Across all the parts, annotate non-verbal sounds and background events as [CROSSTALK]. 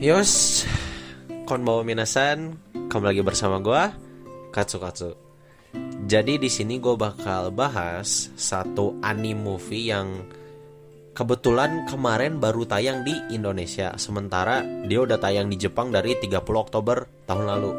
Yos, konbawa minasan, kamu lagi bersama gua, Katsu Katsu. Jadi di sini gue bakal bahas satu anime movie yang kebetulan kemarin baru tayang di Indonesia, sementara dia udah tayang di Jepang dari 30 Oktober tahun lalu.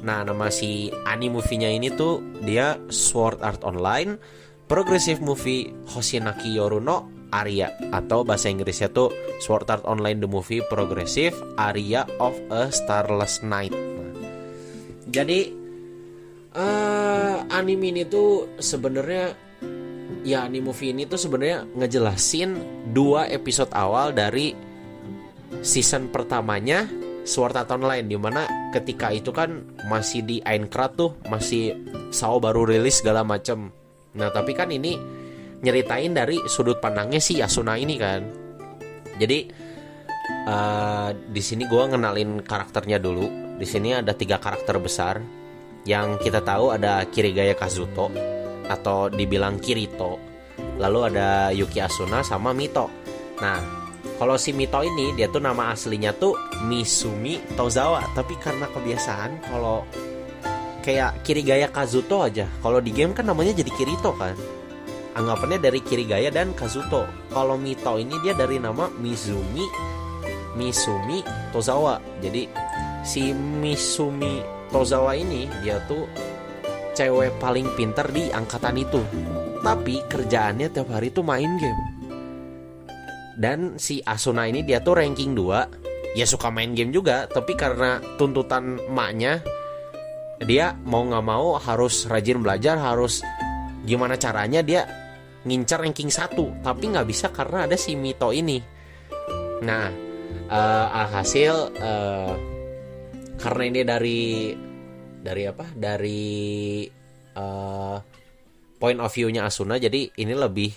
Nah, nama si anime movie-nya ini tuh dia Sword Art Online, progressive movie Hoshinaki Yoruno Aria atau bahasa Inggrisnya tuh Sword Art Online the Movie Progressive Aria of a Starless Night. Nah, jadi uh, anime ini tuh sebenarnya ya anime movie ini tuh sebenarnya ngejelasin dua episode awal dari season pertamanya Sword Art Online di mana ketika itu kan masih di Aincrad tuh masih Sao baru rilis segala macem. Nah tapi kan ini nyeritain dari sudut pandangnya si Asuna ini kan. Jadi uh, di sini gue ngenalin karakternya dulu. Di sini ada tiga karakter besar yang kita tahu ada Kirigaya Kazuto atau dibilang Kirito. Lalu ada Yuki Asuna sama Mito. Nah, kalau si Mito ini dia tuh nama aslinya tuh Misumi Tozawa, tapi karena kebiasaan kalau kayak Kirigaya Kazuto aja, kalau di game kan namanya jadi Kirito kan anggapannya dari Kirigaya dan Kazuto. Kalau Mito ini dia dari nama Mizumi Misumi Tozawa. Jadi si Misumi Tozawa ini dia tuh cewek paling pinter di angkatan itu. Tapi kerjaannya tiap hari tuh main game. Dan si Asuna ini dia tuh ranking 2 Ya suka main game juga Tapi karena tuntutan emaknya Dia mau gak mau harus rajin belajar Harus gimana caranya dia ngincar ranking 1 tapi nggak bisa karena ada si Mito ini. Nah uh, alhasil uh, karena ini dari dari apa? Dari uh, point of view-nya Asuna jadi ini lebih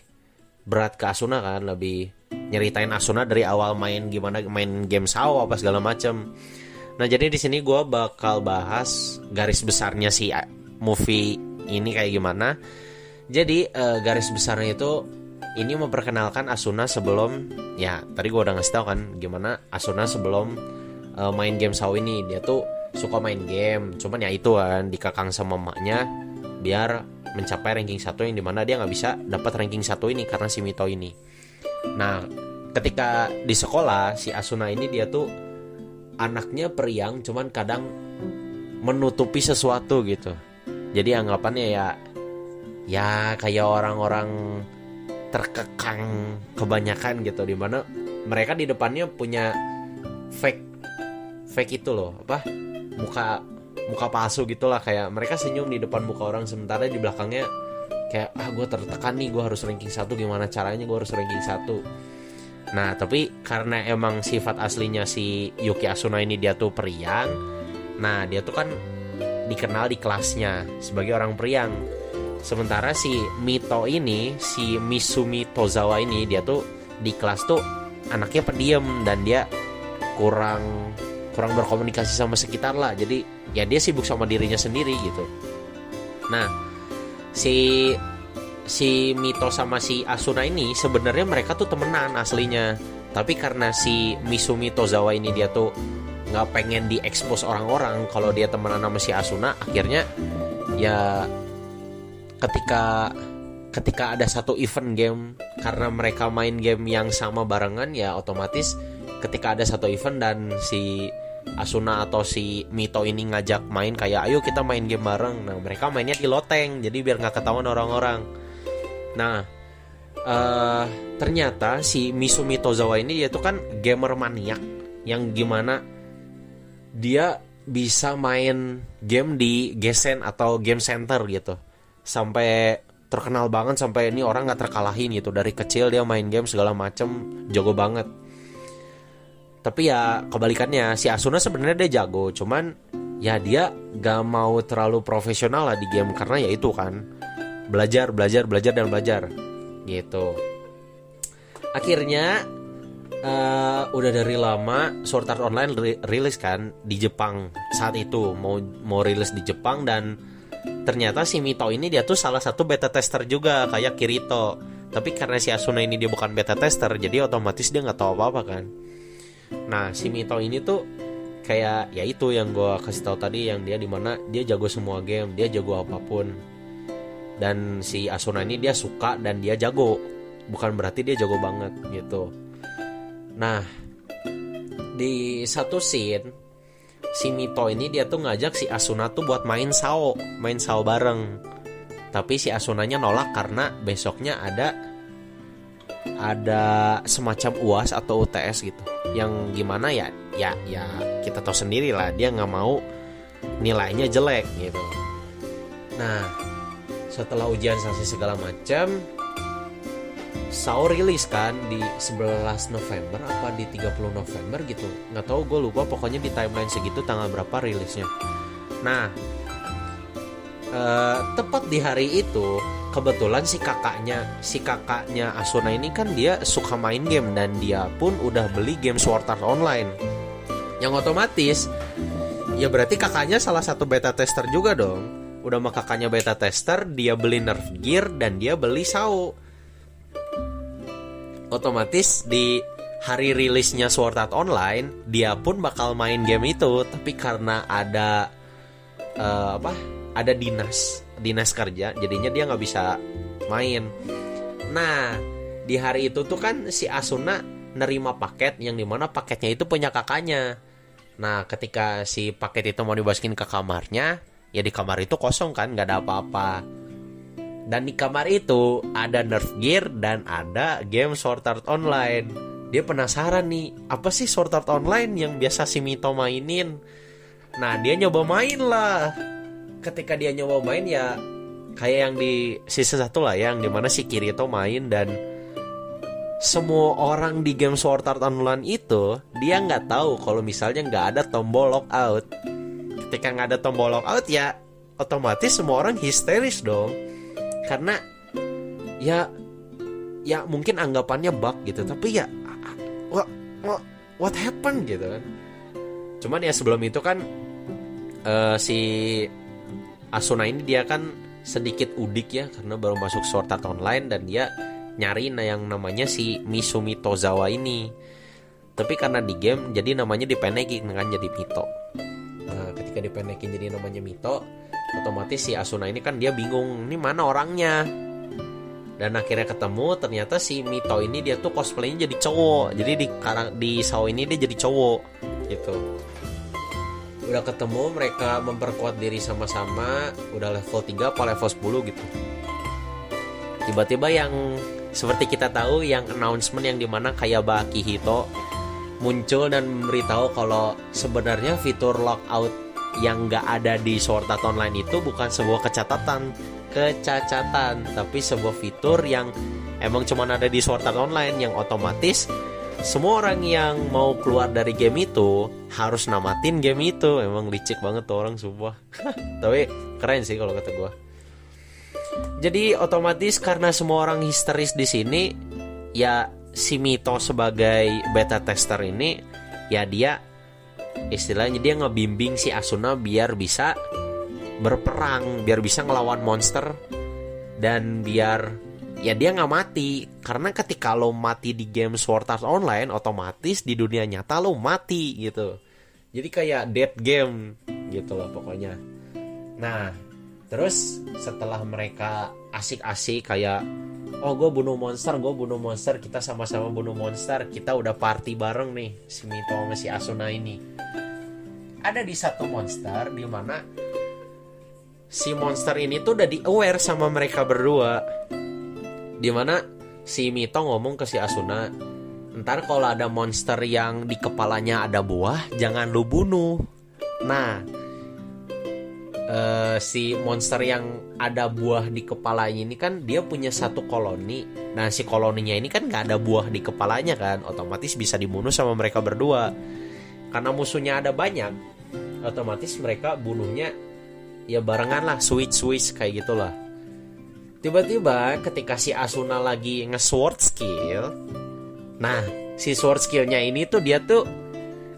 berat ke Asuna kan lebih nyeritain Asuna dari awal main gimana main game Sao apa segala macem. Nah jadi di sini gue bakal bahas garis besarnya si movie ini kayak gimana jadi uh, garis besarnya itu ini memperkenalkan Asuna sebelum ya tadi gue udah ngasih tau kan gimana Asuna sebelum uh, main game Sao ini. Dia tuh suka main game. Cuman ya itu kan dikakang sama emaknya biar mencapai ranking satu yang di mana dia nggak bisa dapat ranking satu ini karena si Mito ini. Nah ketika di sekolah si Asuna ini dia tuh anaknya periang cuman kadang menutupi sesuatu gitu. Jadi anggapannya ya ya kayak orang-orang terkekang kebanyakan gitu di mana mereka di depannya punya fake fake itu loh apa? Muka muka palsu gitulah kayak mereka senyum di depan muka orang sementara di belakangnya kayak ah gue tertekan nih gue harus ranking satu gimana caranya gue harus ranking satu? Nah tapi karena emang sifat aslinya si Yuki Asuna ini dia tuh periang nah dia tuh kan dikenal di kelasnya sebagai orang periang Sementara si Mito ini, si Misumi Tozawa ini dia tuh di kelas tuh anaknya pendiam dan dia kurang kurang berkomunikasi sama sekitar lah. Jadi ya dia sibuk sama dirinya sendiri gitu. Nah, si si Mito sama si Asuna ini sebenarnya mereka tuh temenan aslinya. Tapi karena si Misumi Tozawa ini dia tuh nggak pengen diekspos orang-orang kalau dia temenan sama si Asuna, akhirnya ya ketika ketika ada satu event game karena mereka main game yang sama barengan ya otomatis ketika ada satu event dan si Asuna atau si Mito ini ngajak main kayak ayo kita main game bareng. Nah mereka mainnya di loteng jadi biar nggak ketahuan orang-orang. Nah uh, ternyata si Misumi Tozawa ini dia tuh kan gamer maniak yang gimana dia bisa main game di Gesen atau game center gitu sampai terkenal banget sampai ini orang nggak terkalahin gitu. Dari kecil dia main game segala macem jago banget. Tapi ya kebalikannya si Asuna sebenarnya dia jago cuman ya dia gak mau terlalu profesional lah di game karena ya itu kan belajar belajar belajar dan belajar gitu. Akhirnya uh, udah dari lama Sword Art Online rilis kan di Jepang saat itu. Mau mau rilis di Jepang dan ternyata si Mito ini dia tuh salah satu beta tester juga kayak Kirito. Tapi karena si Asuna ini dia bukan beta tester jadi otomatis dia nggak tahu apa apa kan. Nah si Mito ini tuh kayak ya itu yang gue kasih tahu tadi yang dia di mana dia jago semua game dia jago apa pun. Dan si Asuna ini dia suka dan dia jago. Bukan berarti dia jago banget gitu. Nah di satu scene si Mito ini dia tuh ngajak si Asuna tuh buat main sao main sao bareng. Tapi si Asunanya nolak karena besoknya ada ada semacam uas atau UTS gitu. Yang gimana ya ya ya kita tahu sendiri lah dia nggak mau nilainya jelek gitu. Nah setelah ujian sanksi segala macam Sao rilis kan di 11 November apa di 30 November gitu. Nggak tahu gue lupa. Pokoknya di timeline segitu tanggal berapa rilisnya. Nah uh, tepat di hari itu kebetulan si kakaknya si kakaknya Asuna ini kan dia suka main game dan dia pun udah beli game Sword Art Online. Yang otomatis ya berarti kakaknya salah satu beta tester juga dong. Udah mah kakaknya beta tester dia beli Nerf Gear dan dia beli Sao otomatis di hari rilisnya Sword Art Online dia pun bakal main game itu tapi karena ada uh, apa ada dinas dinas kerja jadinya dia nggak bisa main. Nah di hari itu tuh kan si Asuna nerima paket yang di mana paketnya itu punya kakaknya. Nah ketika si paket itu mau dibasukin ke kamarnya ya di kamar itu kosong kan nggak ada apa-apa dan di kamar itu ada Nerf Gear dan ada game Sword Art Online. Dia penasaran nih apa sih Sword Art Online yang biasa si Mito mainin? Nah dia nyoba main lah. Ketika dia nyoba main ya kayak yang di season satu lah ya, yang di mana si Kirito main dan semua orang di game Sword Art Online itu dia nggak tahu kalau misalnya nggak ada tombol lockout. Ketika nggak ada tombol lockout ya otomatis semua orang histeris dong karena ya ya mungkin anggapannya bug gitu tapi ya what what, what happened gitu kan cuman ya sebelum itu kan uh, si Asuna ini dia kan sedikit udik ya karena baru masuk Sword Art Online dan dia nyari yang namanya si Misumi Tozawa ini. Tapi karena di game jadi namanya dipendekin kan jadi Mito. Nah, ketika dipendekin jadi namanya Mito, otomatis si Asuna ini kan dia bingung, ini mana orangnya? Dan akhirnya ketemu ternyata si Mito ini dia tuh cosplaynya jadi cowok. Jadi di di Sao ini dia jadi cowok gitu udah ketemu mereka memperkuat diri sama-sama udah level 3 apa level 10 gitu tiba-tiba yang seperti kita tahu yang announcement yang di mana kayak Baki Hito muncul dan memberitahu kalau sebenarnya fitur lockout yang nggak ada di Sword Art Online itu bukan sebuah kecatatan. Kecacatan tapi sebuah fitur yang emang cuma ada di Sword Art Online yang otomatis semua orang yang mau keluar dari game itu harus namatin game itu. Emang licik banget tuh orang sumpah. [LAUGHS] Tapi keren sih kalau kata gue jadi otomatis karena semua orang histeris di sini ya si Mito sebagai beta tester ini ya dia istilahnya dia ngebimbing si Asuna biar bisa berperang biar bisa ngelawan monster. Dan biar ya dia nggak mati. Karena ketika lo mati di game Sword Art Online otomatis di dunia nyata lo mati gitu. Jadi kayak dead game gitu loh pokoknya. Nah terus setelah mereka asik-asik kayak oh gue bunuh monster gue bunuh monster kita sama-sama bunuh monster kita udah party bareng nih si Mito sama si Asuna ini. Ada di satu monster di mana si monster ini tuh udah di aware sama mereka berdua. Di mana si Mito ngomong ke si Asuna ntar kalau ada monster yang di kepalanya ada buah jangan lu bunuh. Nah uh, si monster yang ada buah di kepalanya ini kan dia punya satu koloni. Nah si koloninya ini kan nggak ada buah di kepalanya kan. Otomatis bisa dibunuh sama mereka berdua. Karena musuhnya ada banyak otomatis mereka bunuhnya ya barengan lah switch switch kayak gitulah. Tiba-tiba ketika si Asuna lagi nge-sword skill Nah si sword skillnya ini tuh dia tuh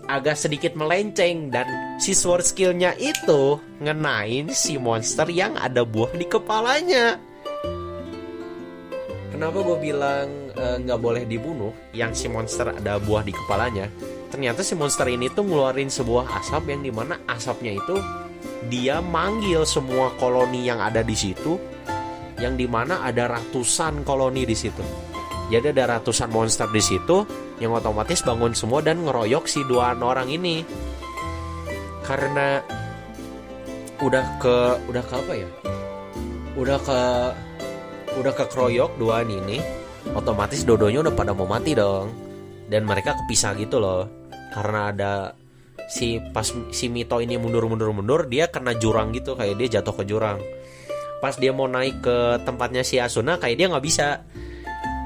agak sedikit melenceng dan si sword skillnya itu ngenain si monster yang ada buah di kepalanya. Kenapa gue bilang e, nggak e, boleh dibunuh yang si monster ada buah di kepalanya? ternyata si monster ini tuh ngeluarin sebuah asap yang di mana asapnya itu dia manggil semua koloni yang ada di situ yang di mana ada ratusan koloni di situ jadi ada ratusan monster di situ yang otomatis bangun semua dan ngeroyok si dua orang ini. Karena udah ke udah ke apa ya? Udah ke udah ke keroyok dua ini otomatis dodonya udah pada mau mati dong. Dan mereka kepisah gitu loh. Karena ada si pas si Mito ini mundur mundur mundur dia kena jurang gitu kayak dia jatuh ke jurang. Pas dia mau naik ke tempatnya si Asuna kayak dia nggak bisa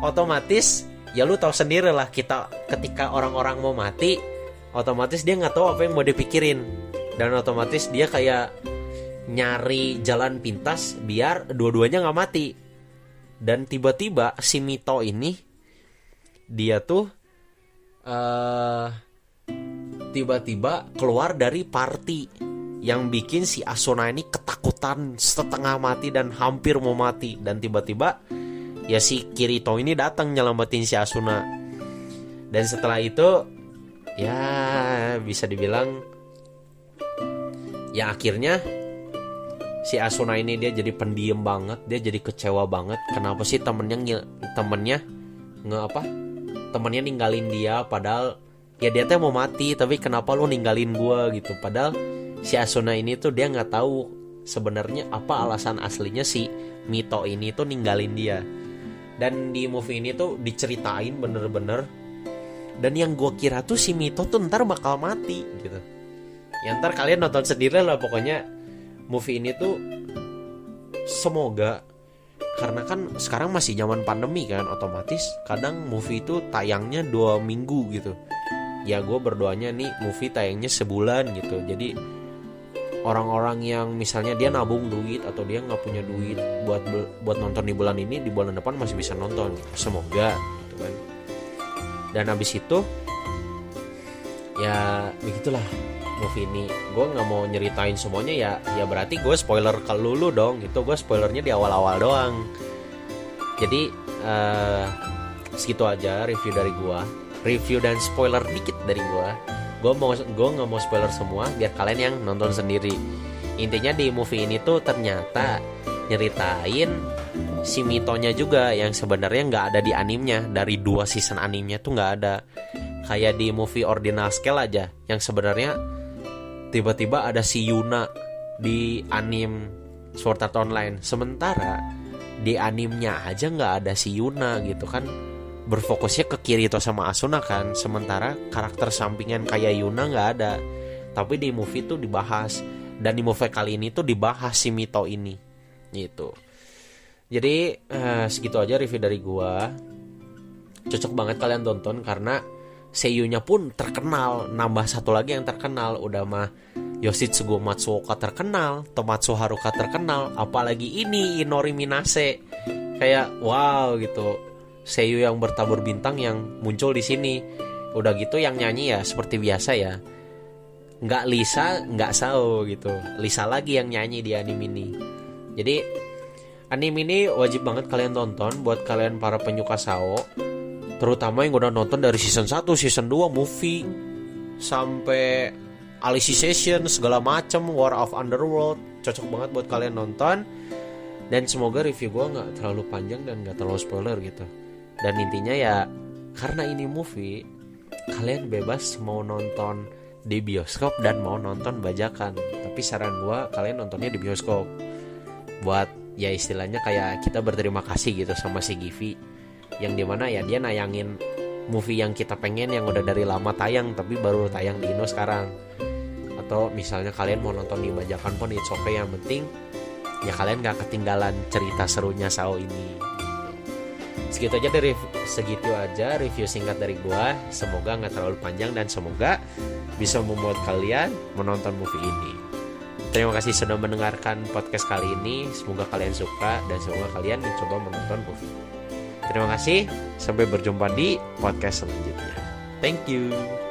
otomatis ya lu tahu sendiri lah kita ketika orang-orang mau mati otomatis dia nggak tahu apa yang mau dipikirin. Dan otomatis dia kayak nyari jalan pintas biar dua-duanya nggak mati. Dan tiba-tiba si Mito ini dia tuh uh, tiba-tiba keluar dari party yang bikin si Asuna ini ketakutan setengah mati dan hampir mau mati. Dan tiba-tiba ya si Kirito ini datang nyelamatin si Asuna. Dan setelah itu ya bisa dibilang ya akhirnya si Asuna ini dia jadi pendiam banget dia jadi kecewa banget. Kenapa sih temennya temennya nge apa? Temennya ninggalin dia padahal ya dia tuh mau mati tapi kenapa lu ninggalin gua gitu? Padahal si Asuna ini tuh dia nggak tahu sebenarnya apa alasan aslinya si Mito ini tuh ninggalin dia dan di movie ini tuh diceritain bener-bener. Dan yang gue kira tuh si Mito tuh ntar bakal mati gitu. Ya ntar kalian nonton sendiri lah pokoknya. Movie ini tuh semoga karena kan sekarang masih zaman pandemi kan otomatis kadang movie itu tayangnya dua minggu gitu. Ya gue berdoanya nih movie tayangnya sebulan gitu. Jadi orang-orang yang misalnya dia nabung duit atau dia nggak punya duit buat buat nonton di bulan ini di bulan depan masih bisa nonton. Semoga gitu kan. Dan habis itu ya begitulah movie ini. Gue nggak mau nyeritain semuanya ya ya berarti gue spoiler ke lulu dong itu gue spoilernya di awal-awal doang. Jadi uh, segitu aja review dari gue review dan spoiler dikit dari gue gue mau gue nggak mau spoiler semua biar kalian yang nonton sendiri. Intinya di movie ini tuh ternyata nyeritain si mitonya juga yang sebenarnya nggak ada di animnya. Dari dua season animnya tuh nggak ada. Kayak di movie Ordinal Scale aja yang sebenarnya tiba-tiba ada si Yuna di anim Sword Art Online. Sementara di animnya aja nggak ada si Yuna gitu kan berfokusnya ke Kirito sama Asuna kan sementara karakter sampingan kayak Yuna nggak ada. Tapi di movie tuh dibahas dan di movie kali ini tuh dibahas si Mito ini gitu. Jadi uh, segitu aja review dari gua. Cocok banget kalian tonton karena seiyunya pun terkenal. Nambah satu lagi yang terkenal udah mah Yoshitsugu Matsuoka terkenal Tomatsu Haruka terkenal apalagi ini Inori Minase. Kayak wow gitu seiyu yang bertabur bintang yang muncul di sini. Udah gitu yang nyanyi ya seperti biasa ya. Nggak Lisa, nggak Sao gitu. Lisa lagi yang nyanyi di anime ini. Jadi anime ini wajib banget kalian tonton buat kalian para penyuka Sao. Terutama yang udah nonton dari season 1, season 2, movie sampai Alicization segala macam War of Underworld cocok banget buat kalian nonton dan semoga review gue nggak terlalu panjang dan nggak terlalu spoiler gitu dan intinya ya karena ini movie kalian bebas mau nonton di bioskop dan mau nonton bajakan. Tapi saran gue kalian nontonnya di bioskop. Buat ya istilahnya kayak kita berterima kasih gitu sama si Givi. Yang di mana ya dia nayangin movie yang kita pengen yang udah dari lama tayang tapi baru tayang di Indo sekarang. Atau misalnya kalian mau nonton di bajakan pun it's okay. Yang penting ya kalian gak ketinggalan cerita serunya Sao ini segitu aja dari segitu aja review singkat dari gua. Semoga nggak terlalu panjang dan semoga bisa membuat kalian menonton movie ini. Terima kasih sudah mendengarkan podcast kali ini. Semoga kalian suka dan semoga kalian mencoba menonton movie. Terima kasih. Sampai berjumpa di podcast selanjutnya. Thank you